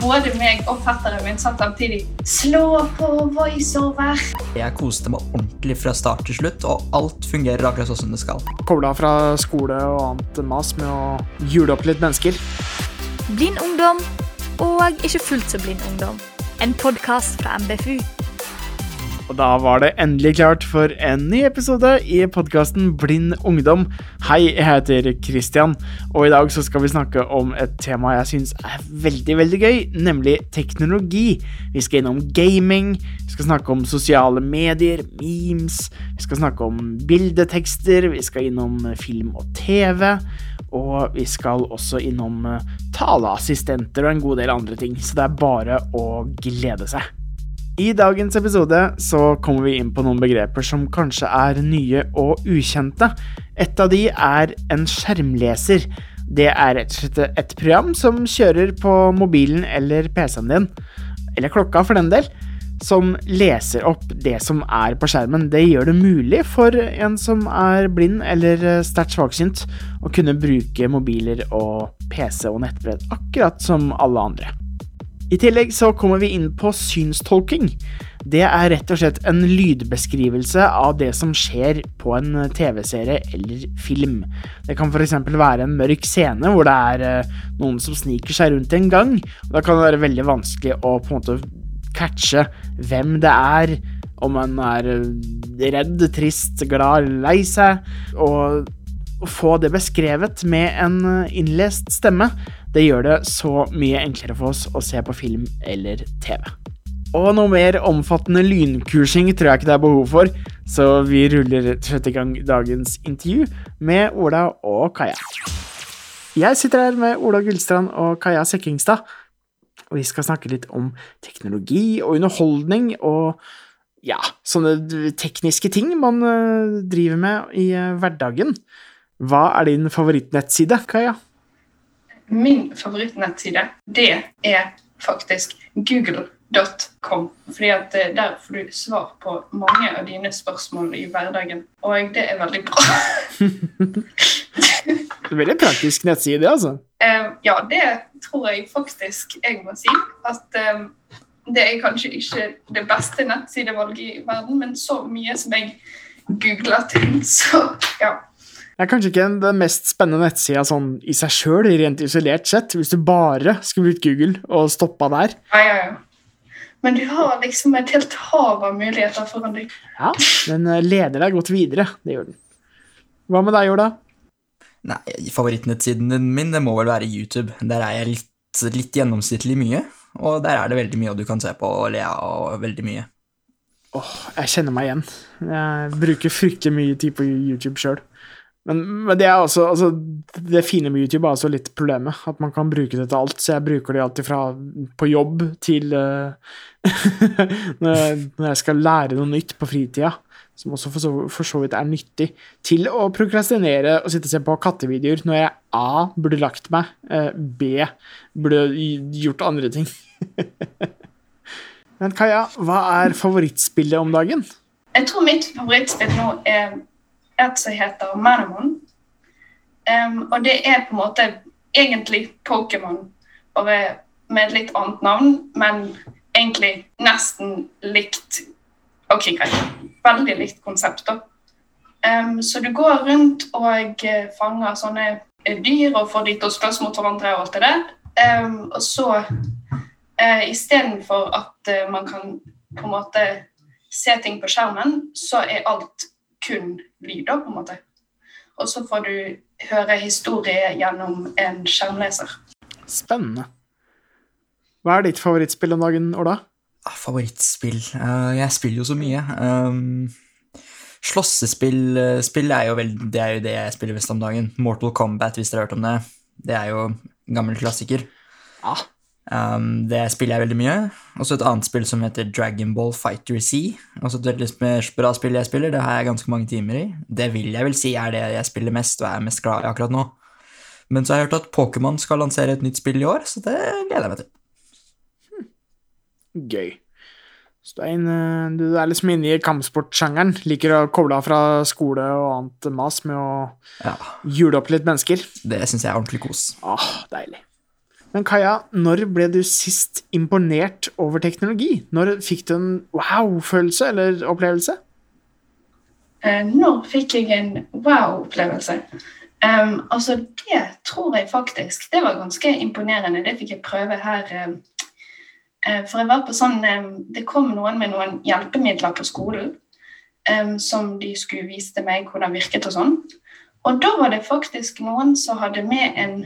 både meg og fetteren min satt samtidig. Slå på voiceover! Jeg koste meg ordentlig fra start til slutt, og alt fungerer akkurat sånn som det skal. Kobla fra skole og annet mas med å jule opp litt mennesker. Blind ungdom og ikke fullt så blind ungdom. En podkast fra MBFU. Og da var det endelig klart for en ny episode i podkasten Blind ungdom. Hei, jeg heter Christian, og i dag så skal vi snakke om et tema jeg syns er veldig, veldig gøy, nemlig teknologi. Vi skal innom gaming, vi skal snakke om sosiale medier, memes, vi skal snakke om bildetekster, vi skal innom film og TV. Og vi skal også innom taleassistenter og en god del andre ting, så det er bare å glede seg. I dagens episode så kommer vi inn på noen begreper som kanskje er nye og ukjente. Et av de er en skjermleser. Det er rett og slett et program som kjører på mobilen eller PC-en din, eller klokka for den del, som leser opp det som er på skjermen. Det gjør det mulig for en som er blind eller sterkt svaksynt, å kunne bruke mobiler og PC og nettbrett akkurat som alle andre. I tillegg så kommer vi inn på synstolking. Det er rett og slett en lydbeskrivelse av det som skjer på en TV-serie eller film. Det kan f.eks. være en mørk scene hvor det er eh, noen som sniker seg rundt en gang. Da kan det være veldig vanskelig å på en måte catche hvem det er, om man er eh, redd, trist, glad, lei seg. Og å få det beskrevet med en eh, innlest stemme, det gjør det så mye enklere for oss å se på film eller TV. Og noe mer omfattende lynkursing tror jeg ikke det er behov for, så vi ruller rett i gang dagens intervju med Ola og Kaja. Jeg sitter her med Ola Gullstrand og Kaja Sekkingstad, og vi skal snakke litt om teknologi og underholdning og ja, sånne tekniske ting man eh, driver med i eh, hverdagen. Hva er din favorittnettside, Kaja? Min favorittnettside, det er faktisk google.com. Fordi at eh, der får du svar på mange av dine spørsmål i hverdagen. Og det er veldig bra. veldig praktisk nettside, altså. Uh, ja, det tror jeg faktisk jeg må si. At um, det er kanskje ikke det beste nettsidevalget i verden, men så mye som jeg googler ting, så ja. Det er kanskje ikke den mest spennende nettsida sånn i seg sjøl, rent isolert sett, hvis du bare skulle brukt Google og stoppa der. Ja, ja, ja. Men du har liksom et helt hav av muligheter foran deg. Ja, den eh, leder deg godt videre. Det gjør den. Hva med deg, Jorda? Nei, Favorittnettsiden min det må vel være YouTube. Der er jeg litt, litt gjennomsnittlig mye. Og der er det veldig mye du kan se på og le av, og veldig mye. Åh, jeg kjenner meg igjen. Jeg bruker fryktelig mye tid på YouTube sjøl. Men, men, det er også altså, Det fine med YouTube er også litt problemet. At man kan bruke det til alt. Så jeg bruker det alltid fra på jobb til uh, Når jeg skal lære noe nytt på fritida, som også for så, for så, vidt er nyttig, til å prokrastinere og sitte og se på kattevideoer når jeg A burde lagt meg, uh, B burde gjort andre ting. men Kaja, hva er favorittspillet om dagen? Jeg tror mitt favorittspill nå er et som heter Manamon. Um, og det er på en måte egentlig Pokémon, med et litt annet navn, men egentlig nesten likt OK, greit. Veldig likt konsept, da. Um, så du går rundt og uh, fanger sånne dyr og får de til å slåss mot hverandre og alt det der. Um, og så uh, istedenfor at uh, man kan på en måte se ting på skjermen, så er alt kun lyder, på en måte. Og så får du høre historie gjennom en skjermleser. Spennende. Hva er ditt favorittspill om dagen, Ola? Ah, favorittspill uh, Jeg spiller jo så mye. Um, slåssespill uh, er jo vel, det er jo det jeg spiller mest om dagen. Mortal Kombat, hvis dere har hørt om det. Det er jo en gammel klassiker. Ja, Um, det spiller jeg veldig mye. Og så et annet spill som heter Dragonball Fighter C. Også et veldig bra spill jeg spiller. Det har jeg ganske mange timer i. Det vil jeg vel si er det jeg spiller mest og er mest glad i akkurat nå. Men så har jeg hørt at Pokémon skal lansere et nytt spill i år, så det gleder jeg meg til. Hmm. Gøy. Stein, du er, du er liksom inne i kampsportsjangeren. Liker å koble av fra skole og annet mas med å ja. jule opp litt mennesker. Det syns jeg er ordentlig kos. Åh, deilig. Men Kaja, når ble du sist imponert over teknologi? Når fikk du en wow-følelse eller opplevelse? Eh, når fikk jeg en wow-opplevelse? Um, altså, det tror jeg faktisk. Det var ganske imponerende. Det fikk jeg prøve her. Um, for jeg var på sånn um, Det kom noen med noen hjelpemidler på skolen som de skulle vise til meg hvordan virket og sånn. Og da var det faktisk noen som hadde med en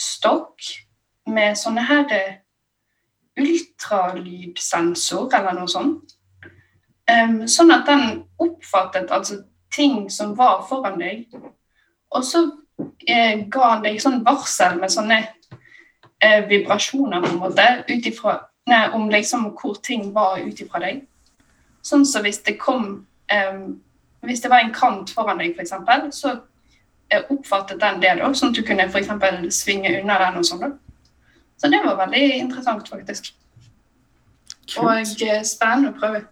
stokk med sånne her eh, ultralydsensor eller noe sånt. Um, sånn at den oppfattet altså ting som var foran deg. Og så eh, ga han deg sånn varsel med sånne eh, vibrasjoner på en måte, utifra, nei, om liksom hvor ting var ut ifra deg. Sånn som så hvis det kom um, Hvis det var en kant foran deg, f.eks., så oppfattet den det, da, sånn at du kunne f.eks. svinge unna den. og sånn Så det var veldig interessant, faktisk. Kult. Og eh, spennende å prøve.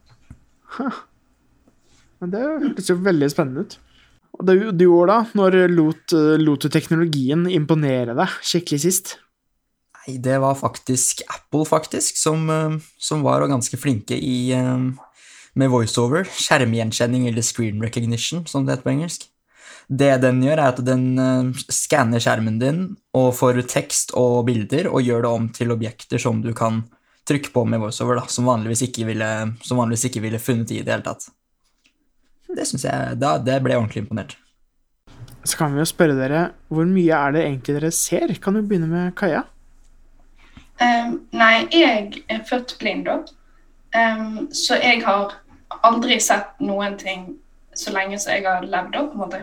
Men Det hørtes jo veldig spennende ut. Og det, du gjorde da? Når lot, lot du teknologien imponere deg skikkelig sist? Nei, det var faktisk Apple, faktisk, som, eh, som var ganske flinke i eh, med voiceover. Skjermgjenkjenning eller screen recognition, som det heter på engelsk. Det den gjør, er at den uh, skanner skjermen din og får tekst og bilder og gjør det om til objekter som du kan trykke på med voiceover, da, som vanligvis ikke ville, som vanligvis ikke ville funnet i det hele tatt. Det syns jeg, da, det ble jeg ordentlig imponert. Så kan vi jo spørre dere, hvor mye er det egentlig dere ser? Kan du begynne med Kaja? Um, nei, jeg er født blind, da. Um, så jeg har aldri sett noen ting så lenge som jeg har levd, da, på en måte.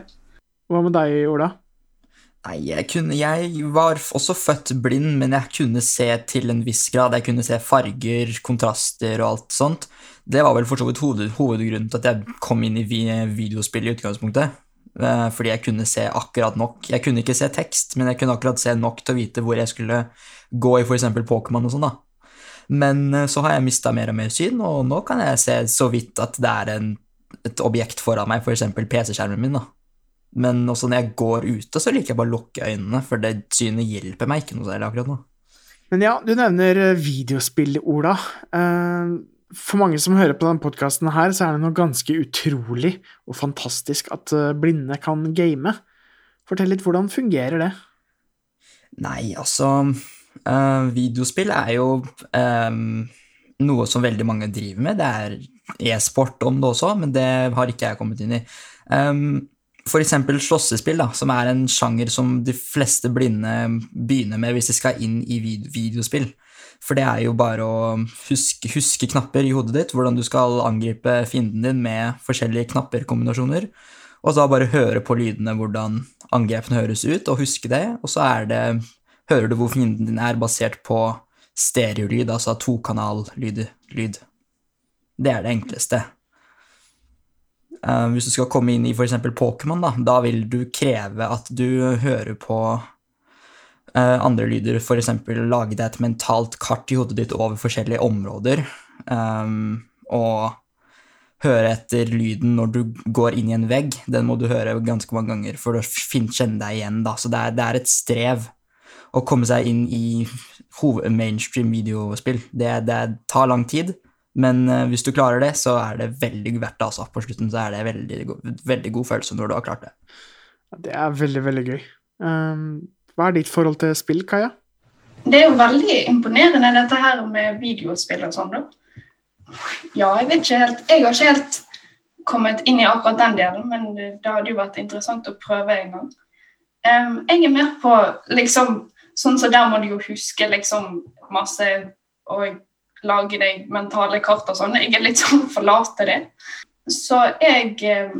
Hva med deg, Ola? Nei, jeg, kunne, jeg var også født blind, men jeg kunne se til en viss grad. Jeg kunne se farger, kontraster og alt sånt. Det var vel for så vidt hoved, hovedgrunnen til at jeg kom inn i videospill i utgangspunktet. Eh, fordi jeg kunne se akkurat nok. Jeg kunne ikke se tekst, men jeg kunne akkurat se nok til å vite hvor jeg skulle gå i f.eks. Pokémon og sånn, da. Men eh, så har jeg mista mer og mer syn, og nå kan jeg se så vidt at det er en, et objekt foran meg, f.eks. PC-skjermen min. da. Men også når jeg går ute, så liker jeg bare å lukke øynene, for det synet hjelper meg ikke noe særlig akkurat nå. Men ja, du nevner eh, videospill, Ola. Eh, for mange som hører på denne podkasten her, så er det noe ganske utrolig og fantastisk at eh, blinde kan game. Fortell litt, hvordan fungerer det? Nei, altså Videospill er jo noe som veldig mange driver med. Det er e-sport om det også, men det har ikke jeg kommet inn i. Um, F.eks. slåssespill, da, som er en sjanger som de fleste blinde begynner med hvis de skal inn i videospill. For det er jo bare å huske, huske, knapper i hodet ditt, hvordan du skal angripe fienden din med forskjellige knapperkombinasjoner, og så bare høre på lydene hvordan angrepene høres ut, og huske det, og så det hører du hvor fienden din er, basert på stereolyd, altså tokanallyd. Lyd. Det er det enkleste. Uh, hvis du skal komme inn i f.eks. Pokémon, da, da vil du kreve at du hører på uh, andre lyder, f.eks. lage deg et mentalt kart i hodet ditt over forskjellige områder, um, og høre etter lyden når du går inn i en vegg. Den må du høre ganske mange ganger for å kjenne deg igjen. Da. Så det er, det er, et strev å komme seg inn i mainstream videospill. Det, det tar lang tid. Men uh, hvis du klarer det, så er det veldig verdt det. Altså. På slutten så er det veldig, veldig god følelse når du har klart det. Det er veldig, veldig gøy. Um, hva er ditt forhold til spill, Kaja? Det er jo veldig imponerende, dette her med videospill og sånn, da. Ja, jeg vet ikke helt Jeg har ikke helt kommet inn i akkurat den delen, men det hadde jo vært interessant å prøve en gang. Um, jeg er mer på liksom Sånn som så der må du jo huske liksom masse og lage deg mentale kart og sånn. Jeg er litt sånn forlater det. Så jeg eh,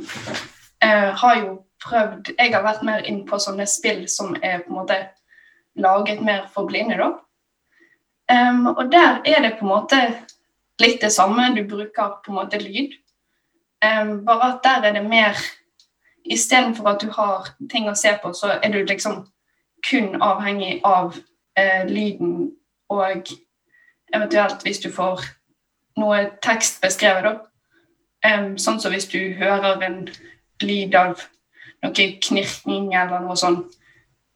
eh, har jo prøvd Jeg har vært mer inn på sånne spill som er på en måte laget mer for blinde, da. Um, og der er det på en måte litt det samme. Du bruker på en måte lyd. Um, bare at der er det mer Istedenfor at du har ting å se på, så er du liksom kun avhengig av uh, lyden og Eventuelt hvis du får noe tekst beskrevet, da. Um, sånn som hvis du hører en lyd av noe knirking eller noe sånt.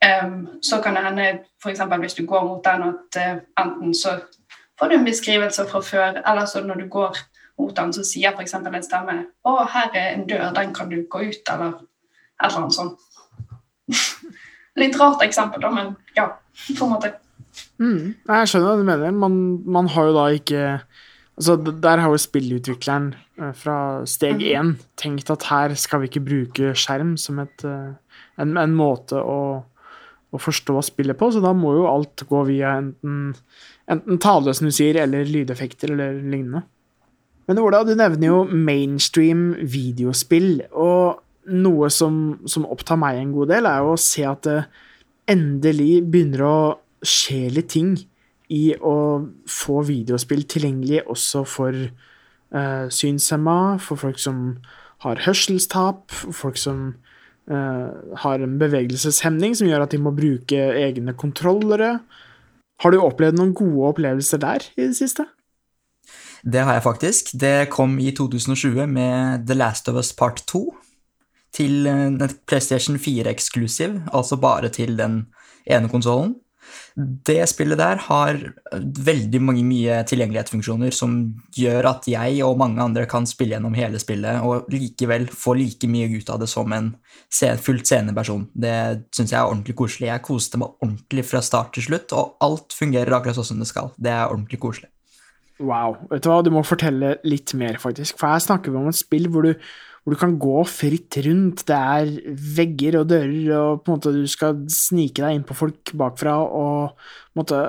Um, så kan det hende f.eks. hvis du går mot den, at uh, enten så får du en beskrivelse fra før, eller så når du går mot den, så sier f.eks. en stemme 'Å, her er en dør, den kan du gå ut', eller et eller annet sånt. Litt rart eksempel, da, men ja, på en måte. Mm. Jeg skjønner hva du mener. Man, man har jo da ikke Altså, Der har jo spillutvikleren eh, fra steg én tenkt at her skal vi ikke bruke skjerm som et, eh, en, en måte å, å forstå spillet på, så da må jo alt gå via enten, enten sier, eller lydeffekter eller lignende. Men Ola, du nevner jo mainstream videospill, og noe som, som opptar meg en god del, er jo å se at det endelig begynner å skje litt ting i å få videospill tilgjengelig også for uh, synshemma, for folk som har hørselstap, folk som uh, har en bevegelseshemning som gjør at de må bruke egne kontrollere. Har du opplevd noen gode opplevelser der i det siste? Det har jeg faktisk. Det kom i 2020 med The Last of Us Part 2 til eh, PlayStation 4-eksklusiv, altså bare til den ene konsollen. Det spillet der har veldig mange mye tilgjengelighetsfunksjoner som gjør at jeg og mange andre kan spille gjennom hele spillet og likevel få like mye ut av det som en fullt seende person. Det syns jeg er ordentlig koselig. Jeg koste meg ordentlig fra start til slutt, og alt fungerer akkurat sånn som det skal. Det er ordentlig koselig. Wow. Vet du hva, du må fortelle litt mer, faktisk. For her snakker vi om et spill hvor du, hvor du kan gå fritt rundt. Det er vegger og dører, og på en måte du skal snike deg inn på folk bakfra, og på en måte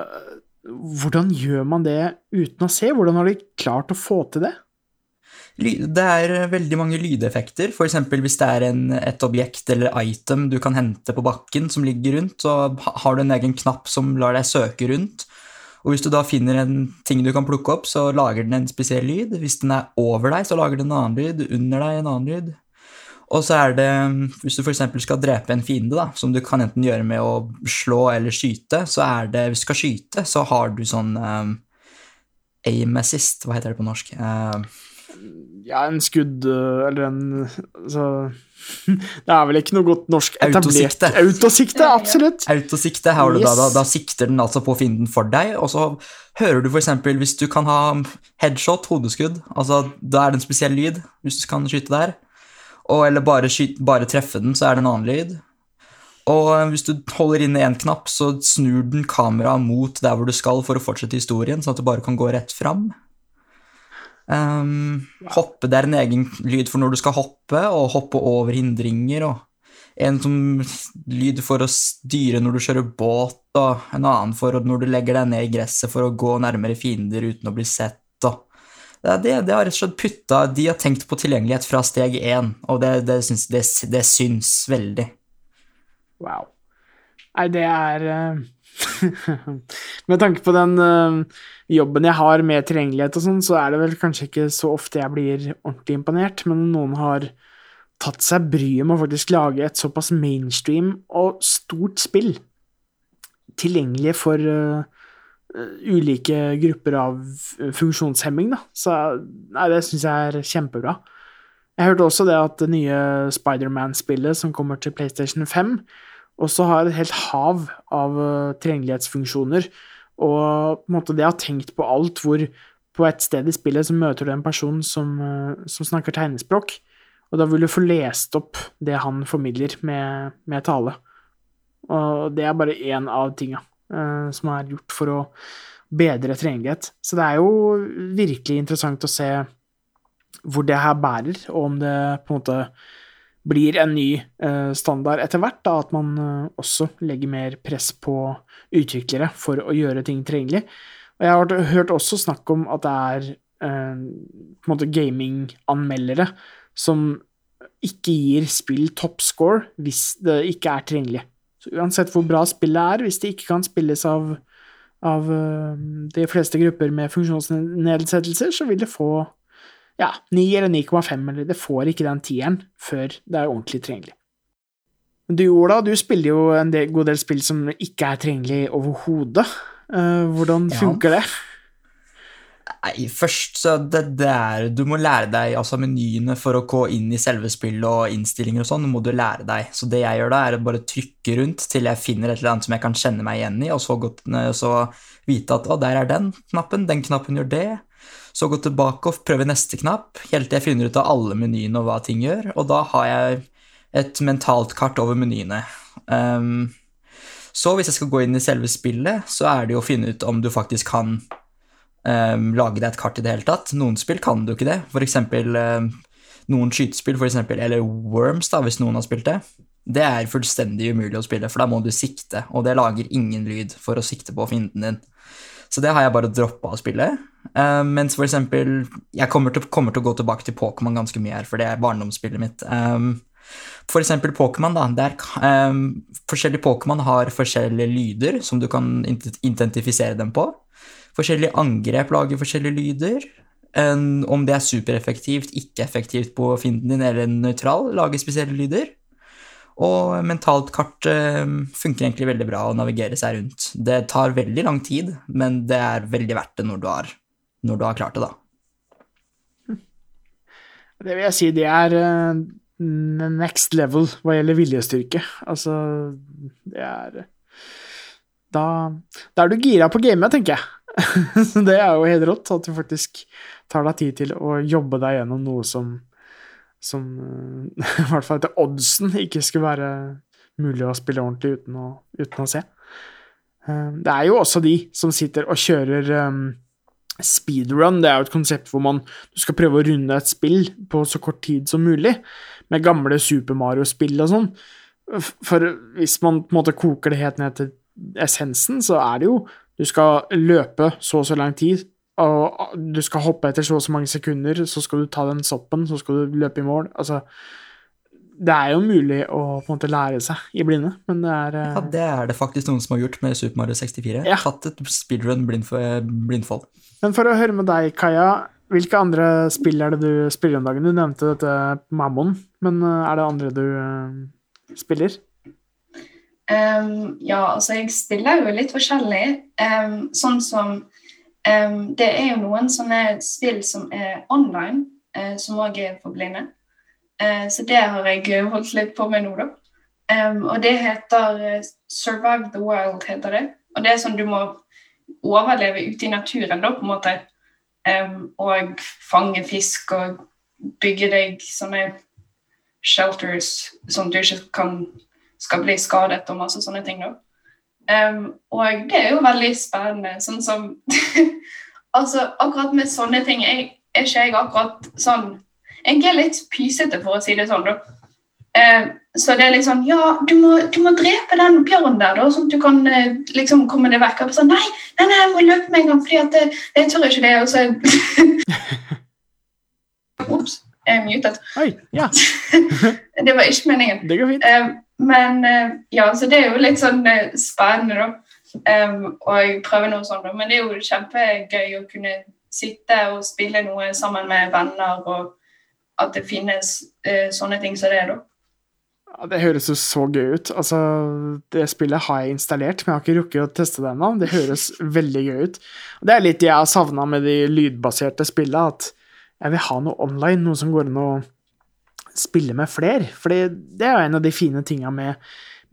Hvordan gjør man det uten å se? Hvordan har de klart å få til det? Det er eh, veldig mange lydeffekter. Eksempel hvis det er en, et objekt eller item du kan hente på bakken som ligger rundt, så har du en egen knapp som lar deg søke rundt. Og hvis du da finner en ting du kan plukke opp, så lager den en spesiell lyd. Hvis den er over deg, så lager den en annen lyd. Under deg en annen lyd. Og så er det, hvis du f.eks. skal drepe en fiende, da, som du kan enten gjøre med å slå eller skyte, så er det Hvis du skal skyte, så har du sånn um, aim assist, hva heter det på norsk? Eh, Ja, en skudd øh, eller en Altså Det er vel ikke noe godt norsk etablert Autosikte. Autosikte, absolutt. Autosikte har du da, Yes. da, da sikter den altså på fienden for deg, og så hører du for eksempel hvis du kan ha headshot, hodeskudd, altså da er det en spesiell lyd hvis du kan skyte der, og eller bare, skyte, bare treffe den, så er det en annen lyd. Og eh, hvis du holder inne en knapp, så snur den kameraet mot der hvor du skal for å fortsette historien, sånn at du bare kan gå rett fram. Um, hoppe, det er en egen lyd for når du skal hoppe, og hoppe over hindringer, og en som lyd for å styre når du kjører båt, og en annen for når du legger deg ned i gresset for å gå nærmere fiender uten å bli sett. Og det, det, det har rett og slett putta De har tenkt på tilgjengelighet fra steg én, og det, det, syns, det, det syns veldig. Wow. Nei, det er eh, Med tanke på den uh, jobben jeg har med tilgjengelighet og sånn, så er det vel kanskje ikke så ofte jeg blir ordentlig imponert, men noen har tatt seg bryet med å faktisk lage et såpass mainstream og stort spill tilgjengelig for uh, ulike grupper av funksjonshemming, da. Så nei, det syns jeg er kjempebra. Jeg hørte også det at det nye Spiderman-spillet som kommer til PlayStation 5, også har jeg et helt hav av uh, tilgjengelighetsfunksjoner. Og på en måte det har tenkt på alt hvor på et sted i spillet så møter du en person som, uh, som snakker tegnespråk, og da vil du få lest opp det han formidler med, med tale. Og det er bare én av tinga uh, som er gjort for å bedre tilgjengelighet. Så det er jo virkelig interessant å se hvor det her bærer, og om det på en måte blir en ny eh, standard etter hvert, da, at man eh, også legger mer press på utviklere for å gjøre ting tilgjengelig. Og jeg har hørt- også snakk om at det er eh, på en måte gaminganmeldere som ikke gir spill toppscore hvis det ikke er tilgjengelig. Så uansett hvor bra spillet er, hvis det ikke kan spilles av, av eh, de fleste grupper med funksjonsnedsettelser, så vil det få ja, 9 eller 9,5, eller det får ikke den tieren før det er ordentlig tilgjengelig. Du, Ola, du spiller jo en del, god del spill som ikke er tilgjengelig overhodet. Uh, hvordan Ja. funker det? Nei, først så det, det er Du må lære deg altså menyene for å gå inn i selve spillet og innstillinger og sånn, må du lære deg. Så det jeg gjør da, er å bare trykke rundt til jeg finner et eller annet som jeg kan kjenne meg igjen i, og så, godt, så vite at å, der er den knappen, den knappen gjør det. Så gå tilbake og prøve neste knapp, helt til jeg finner ut av alle menyene og hva ting gjør, og da har jeg et mentalt kart over menyene. Um, så hvis jeg skal gå inn i selve spillet, så er det jo å finne ut om du faktisk kan um, lage deg et kart i det hele tatt. Noen spill kan du ikke det. Eksempel um, noen skytespill, for eksempel, eller Worms, da, hvis noen har spilt det. Det er fullstendig umulig å spille, for da må du sikte, og det lager ingen lyd for å sikte på fienden din. Så det har jeg bare droppa å spille. Uh, mens for eksempel Jeg kommer til, kommer til, å gå tilbake til Pokémon ganske mye her, for det er barndomsspillet mitt. Um, for eksempel Pokémon. da, der, um, Forskjellige Pokémon har forskjellige lyder som du kan identifisere dem på. Forskjellige angrep lager forskjellige lyder. Um, om det er supereffektivt, ikke effektivt på fienden din eller nøytral, lager spesielle lyder. Og mentalt kart um, funker egentlig veldig bra å navigere seg rundt. Det tar veldig lang tid, men det er veldig verdt det når du har, når du har klart det, da. Det vil jeg si, det er uh, next level hva gjelder viljestyrke. Altså, det er Da, da er du gira på gamet, tenker jeg. Det er jo helt rått at du faktisk tar deg tid til å jobbe deg gjennom noe som, som i hvert fall etter oddsen ikke skulle være mulig å spille ordentlig uten å, uten å se. Eh, det er jo også de som sitter og kjører um, speedrun. Det er jo et konsept hvor man du skal prøve å runde et spill på så kort tid som mulig, med gamle Super Mario-spill og sånn. For hvis man på en måte koker det helt ned til essensen, så er det jo du skal løpe så og så lang tid, og du skal hoppe etter så og så mange sekunder, så skal du ta den soppen, så skal du løpe i mål. Altså Det er jo mulig å på en måte lære seg i blinde, men det er Ja, det er det faktisk noen som har gjort med Super Mario 64. Ja. Tatt et speedrun blind blindfold. Men for å høre med deg, Kaja, hvilke andre spill er det du spiller om dagen? Du nevnte dette Mammon, men er det andre du spiller? Um, ja, altså jeg spiller jo litt forskjellig. Um, sånn som Det er jo noen sånne spill som er online, uh, som òg er for blinde. Uh, så det har jeg holdt litt på med nå, da. og det heter uh, Survive the Wild, heter det. Og det er sånn du må overleve ute i naturen, da, på en måte. og fange fisk og bygge deg sånne shelters som du ikke kan skal bli skadet og masse sånne ting. Um, og det er jo veldig spennende. Sånn som Altså, akkurat med sånne ting jeg, er ikke jeg akkurat sånn Jeg er litt pysete, for å si det sånn, da. Um, så det er litt sånn Ja, du må, du må drepe den bjørnen der, da, sånn at du kan uh, liksom komme deg vekk. Og sånn, nei, nei, nei, jeg må løpe med en gang, fordi at uh, jeg tør ikke det. Og så Ops, jeg er mutet. Oi, ja. det var ikke meningen. Det går fint. Um, men eh, ja, så det er jo litt sånn eh, spennende, da. Um, og prøver noe sånt, da. Men det er jo kjempegøy å kunne sitte og spille noe sammen med venner, og at det finnes uh, sånne ting som det, da. Ja, det høres jo så gøy ut. Altså, det spillet har jeg installert, men jeg har ikke rukket å teste det ennå. Det høres veldig gøy ut. Og det er litt det jeg har savna med de lydbaserte spillene, at jeg vil ha noe online, noe som går an å spille med flere. For det er jo en av de fine tinga med,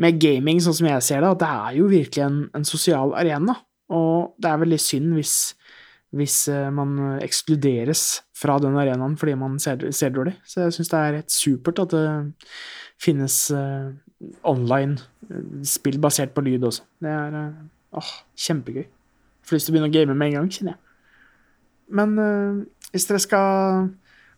med, gaming, sånn som jeg ser det, at det er jo virkelig en, en sosial arena. Og det er veldig synd hvis, hvis uh, man ekskluderes fra den arenaen fordi man ser, ser dårlig. Så jeg syns det er helt supert at det finnes uh, online eh, spill basert på lyd også. Det er uh, åh, kjempegøy. Får lyst til å begynne å game med en gang, kjenner jeg. Men hvis dere skal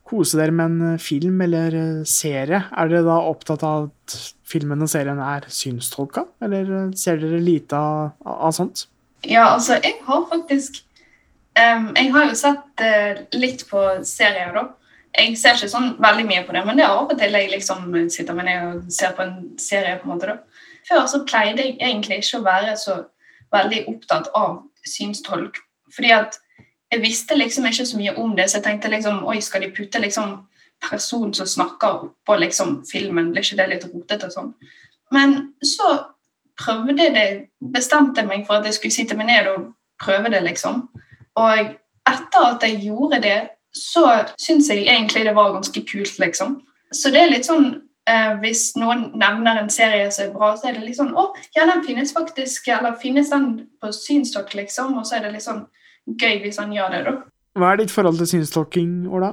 kose dere med en eh, film eller eh, serie, er dere da opptatt av at filmen og serien er synstolka, eller eh, ser dere lite av, av sånt? Ja, altså, jeg har faktisk um, Jeg har jo sett uh, litt på serier, da. Jeg ser ikke sånn veldig mye på det, men det er av og til jeg liksom sitter med ned og ser på en serie. på en måte da. Før så pleide jeg egentlig ikke å være så veldig opptatt av synstolk. Fordi at jeg visste liksom ikke så mye om det, så jeg tenkte liksom Oi, skal de putte liksom personen som snakker på liksom filmen? Blir ikke det litt rotete og sånn? Men så prøvde det Bestemte meg for at jeg skulle sitte meg ned og prøve det, liksom. Og etter at jeg gjorde det, så syns jeg egentlig det var ganske kult, liksom. Så det er litt sånn eh, Hvis noen nevner en serie som er bra, så er det litt sånn Å, ja, den finnes faktisk, eller finnes den på synstokk, liksom? Og så er det litt sånn gøy hvis han gjør det, da. Hva er ditt forhold til synstolking, Ola?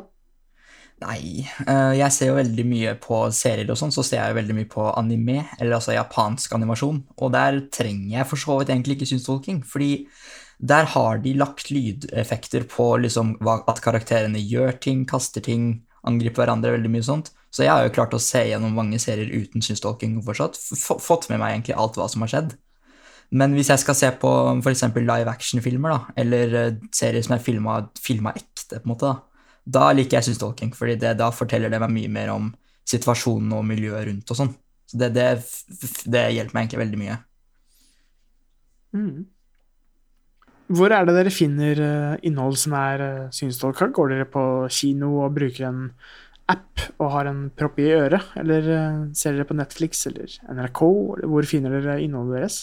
Nei, eh, jeg ser jo veldig mye på serier og sånn, så ser jeg jo veldig mye på anime, eller altså japansk animasjon, og der trenger jeg for så vidt egentlig ikke synstolking, fordi der har de lagt lydeffekter på liksom at karakterene gjør ting, kaster ting, angriper hverandre, veldig mye sånt. Så jeg har jo klart å se gjennom mange serier uten synstolking fortsatt, f fått med meg egentlig alt hva som har skjedd. Men hvis jeg skal se på f.eks. live action-filmer, da, eller eh, serier som er filma ekte, på en måte, da, da liker jeg synstolking, fordi da forteller det meg mye mer om situasjonen og miljøet rundt og sånn. Så det, det, det, hjelper meg egentlig veldig mye. Mm. Hvor er det dere finner uh, innhold som er uh, synstolka? Går dere på kino og bruker en app og har en propp i øret? Eller ser dere på Netflix eller NRK? Hvor finner dere innholdet deres?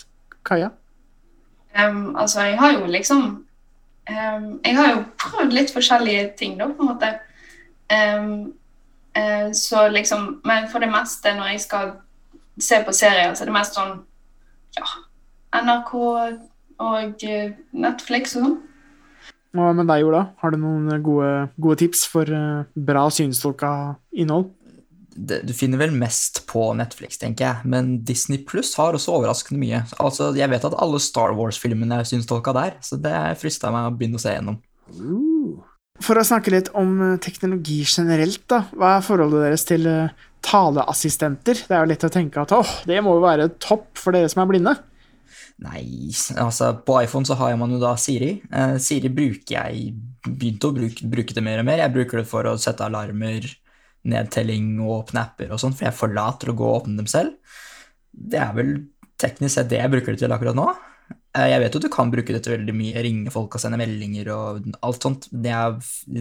Kaja? Um, altså, jeg har jo liksom um, Jeg har jo prøvd litt forskjellige ting, da, på en måte. Um, uh, så liksom Men for det meste, når jeg skal se på serier, så er det mest sånn ja, NRK og uh, Netflix og sånn. Hva med deg, Ola? Har du noen gode, gode tips for uh, bra synstolka innhold? Det, du finner vel mest på Netflix, tenker jeg, men Disney Pluss har også overraskende mye. Altså, Jeg vet at alle Star Wars-filmene er synstolka der, så det frista meg å begynne å se gjennom. For å snakke litt om eh, teknologi generelt, da. Hva er forholdet deres til uh, taleassistenter? Det er jo lett å tenke at åh, det må jo være topp for dere som er blinde. Nei, altså på iPhone så har man jo da Siri. Uh, Siri bruker jeg begynte å bruke, bruke, det mer og mer. Jeg bruker det for å sette alarmer, nedtelling og åpne apper og sånn, for jeg er for lat til å gå og åpne dem selv. Det er vel teknisk sett det jeg bruker det til akkurat nå. Eh, jeg vet jo at du kan bruke det til veldig mye, ringe folk og sende meldinger og alt sånt. Jeg har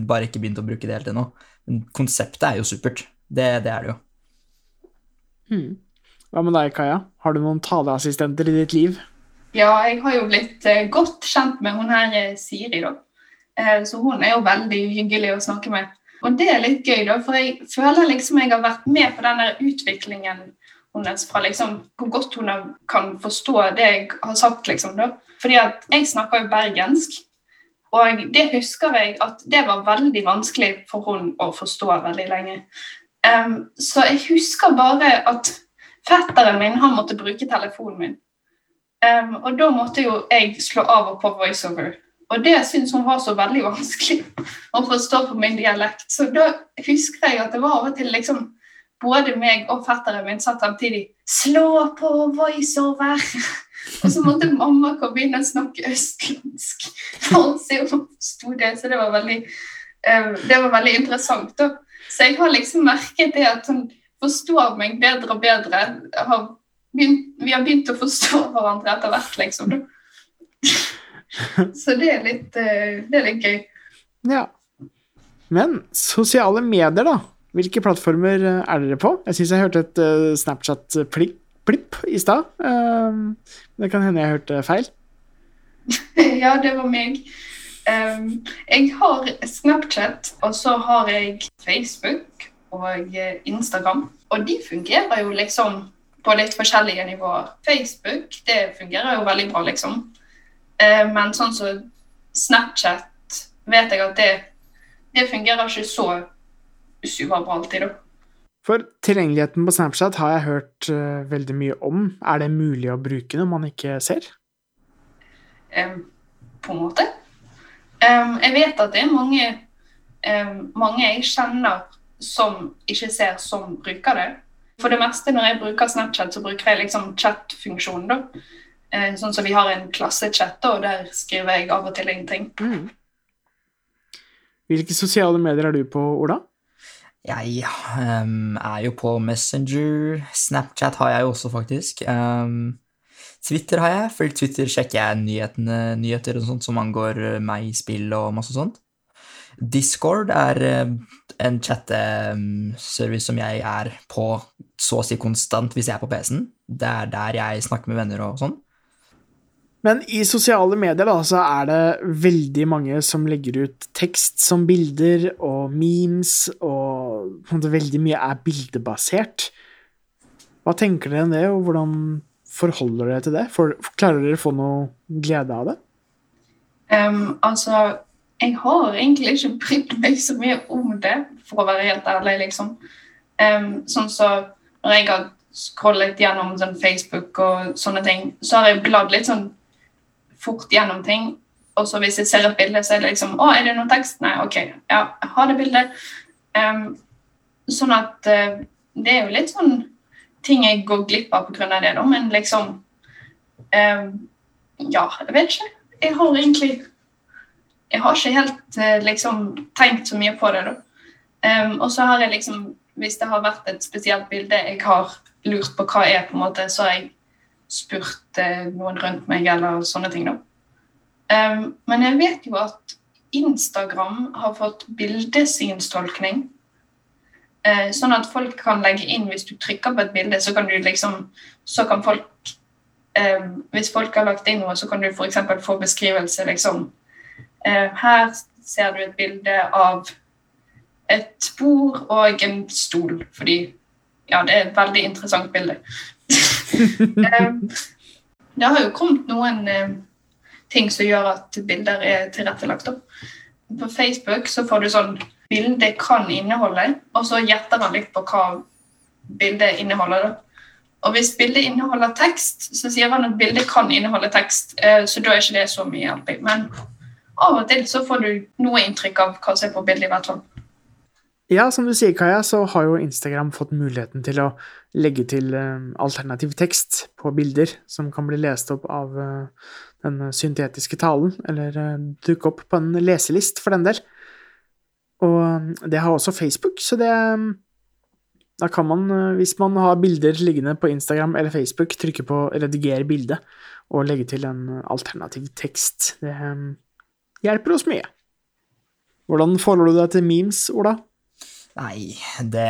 bare ikke begynt å bruke det helt ennå. Men konseptet er jo supert. Det, det er det jo. Hmm. Hva med deg, Kaja? Har du noen taleassistenter i ditt liv? Ja, jeg har jo blitt uh, godt kjent med hun her eh, Siri, da. Så hun er jo veldig hyggelig å snakke med. Og det er litt gøy, da, for jeg føler liksom jeg har vært med på den utviklingen hennes fra liksom hvor godt hun kan forstå det jeg har sagt, liksom. da. Fordi at jeg snakker jo bergensk, og det husker jeg at det var veldig vanskelig for hun å forstå veldig lenge. Um, så jeg husker bare at fetteren min han måtte bruke telefonen min. Um, og da måtte jo jeg slå av og på voiceover. Og det syntes hun var så veldig vanskelig å forstå på min dialekt. Så da husker jeg at det var av og til liksom både meg og fetteren min satt samtidig Slå på voiceover! og så måtte mamma komme inn og snakke østlandsk for å se om hun forsto det. Så det var veldig, uh, det var veldig interessant. Da. Så jeg har liksom merket det at hun forstår meg bedre og bedre. Har begynt, vi har begynt å forstå hverandre etter hvert, liksom. Så det er, litt, eh, det er litt gøy. Ja. Men sosiale medier, da? Hvilke plattformer eh, er dere på? Jeg syns jeg hørte et uh, Snapchat-plipp i stad. Uh, det kan hende jeg hørte feil. ja, det var meg. Um, jeg har Snapchat, og så har jeg Facebook og Instagram. Og de fungerer jo liksom på litt forskjellige nivåer. Facebook det fungerer jo veldig bra, liksom. Eh, men sånn som så Snapchat vet jeg at det, det fungerer ikke så superbra alltid, da. For tilgjengeligheten på Snapchat har jeg hørt uh, veldig mye om. Er det mulig å bruke når man ikke ser? Um, på en måte. Um, jeg vet at det er mange, um, mange jeg kjenner som ikke ser, som bruker det. For det meste når jeg bruker Snapchat, så bruker jeg liksom chat-funksjonen. da. Eh, sånn som vi har en klassechat, og der skriver jeg av og til ingenting. Mm. Hvilke sosiale medier er du på, Ola? Jeg um, er jo på Messenger. Snapchat har jeg jo også, faktisk. Um, Twitter har jeg, for Twitter sjekker jeg nyhetene, nyheter og sånt som angår meg meg, spill og masse sånt. Discord er uh, en chatteservice som jeg er på så å si konstant hvis jeg er på PC-en. Det er der jeg snakker med venner og sånn. Men i sosiale medier da, så er det veldig mange som legger ut tekst som bilder, og memes, og veldig mye er bildebasert. Hva tenker dere om det, og hvordan forholder dere til det? For, klarer dere å få noe glede av det? Um, altså, jeg har egentlig ikke brydd meg så mye om det, for å være helt ærlig, liksom. Um, sånn så når jeg har scrollet gjennom sånn Facebook og sånne ting, så har jeg bladd litt sånn fort gjennom ting. Og så hvis jeg ser et bilde, så er det liksom Å, er det noen tekst? Nei, OK. Ja, jeg har det bildet. Um, sånn at uh, det er jo litt sånn ting jeg går glipp av pga. det, da, men liksom um, Ja, jeg vet ikke. Jeg har egentlig Jeg har ikke helt uh, liksom tenkt så mye på det, da. Um, og så har jeg liksom Hvis det har vært et spesielt bilde jeg har lurt på hva er, på en måte, så har jeg spurt noen rundt meg eller sånne ting. Um, men jeg vet jo at Instagram har fått bildesynstolkning. Uh, sånn at folk kan legge inn Hvis du trykker på et bilde, så kan du liksom Så kan folk Hvis folk har lagt inn noe, så kan du f.eks. få beskrivelse liksom uh, Her ser du et bilde av et bord og en stol, fordi Ja, det er et veldig interessant bilde. um, det har jo kommet noen ting som gjør at bilder er tilrettelagt. opp På Facebook så får du sånn bildet kan inneholde, og så gjetter han litt på hva bildet inneholder. Og hvis bildet inneholder tekst, så sier han at bildet kan inneholde tekst, eh, så da er ikke det så mye hjelp. Men av og til så får du noe inntrykk av hva som er på bildet, i hvert fall. Ja, som du sier, Kaja, så har jo Instagram fått muligheten til å legge til eh, alternativ tekst på bilder som kan bli lest opp av eh, den syntetiske talen, eller dukke opp på en leselist, for den del. Og det har også Facebook, så det Da kan man, hvis man har bilder liggende på Instagram eller Facebook, trykke på 'rediger bilde' og legge til en alternativ tekst. Det hjelper oss mye. Hvordan forholder du deg til memes, Ola? Nei, det,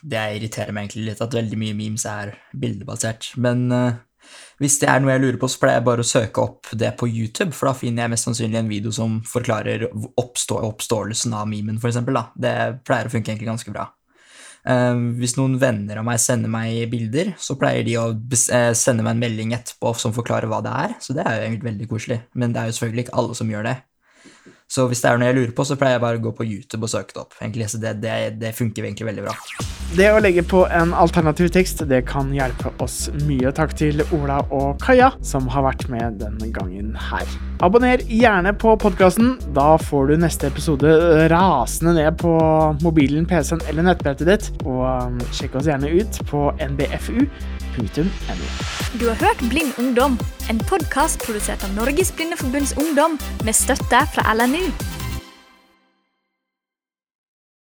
det irriterer meg egentlig litt at veldig mye memes er bildebasert. Men uh, hvis det er noe jeg lurer på, så pleier jeg bare å søke opp det på YouTube, for da finner jeg mest sannsynlig en video som forklarer oppstå oppståelsen av memen, for. Da. Det pleier å funke egentlig ganske bra. Uh, hvis noen venner av meg sender meg bilder, så pleier de å sende meg en melding etterpå som forklarer hva det er, så det er jo egentlig veldig koselig. Men det er jo selvfølgelig ikke alle som gjør det. Så hvis det er noe jeg lurer på, så pleier jeg bare å gå på YouTube og søke det opp. Egentlig, så det, det, det funker egentlig veldig bra. Det å legge på en alternativ tekst det kan hjelpe oss mye. Takk til Ola og Kaja, som har vært med denne gangen her. Abonner gjerne på podkasten. Da får du neste episode rasende ned på mobilen, PC-en eller nettbrettet ditt. Og sjekk oss gjerne ut på nbfu.no. Du har hørt Blind ungdom, en podkast produsert av Norges Blindeforbunds Ungdom med støtte fra LNU.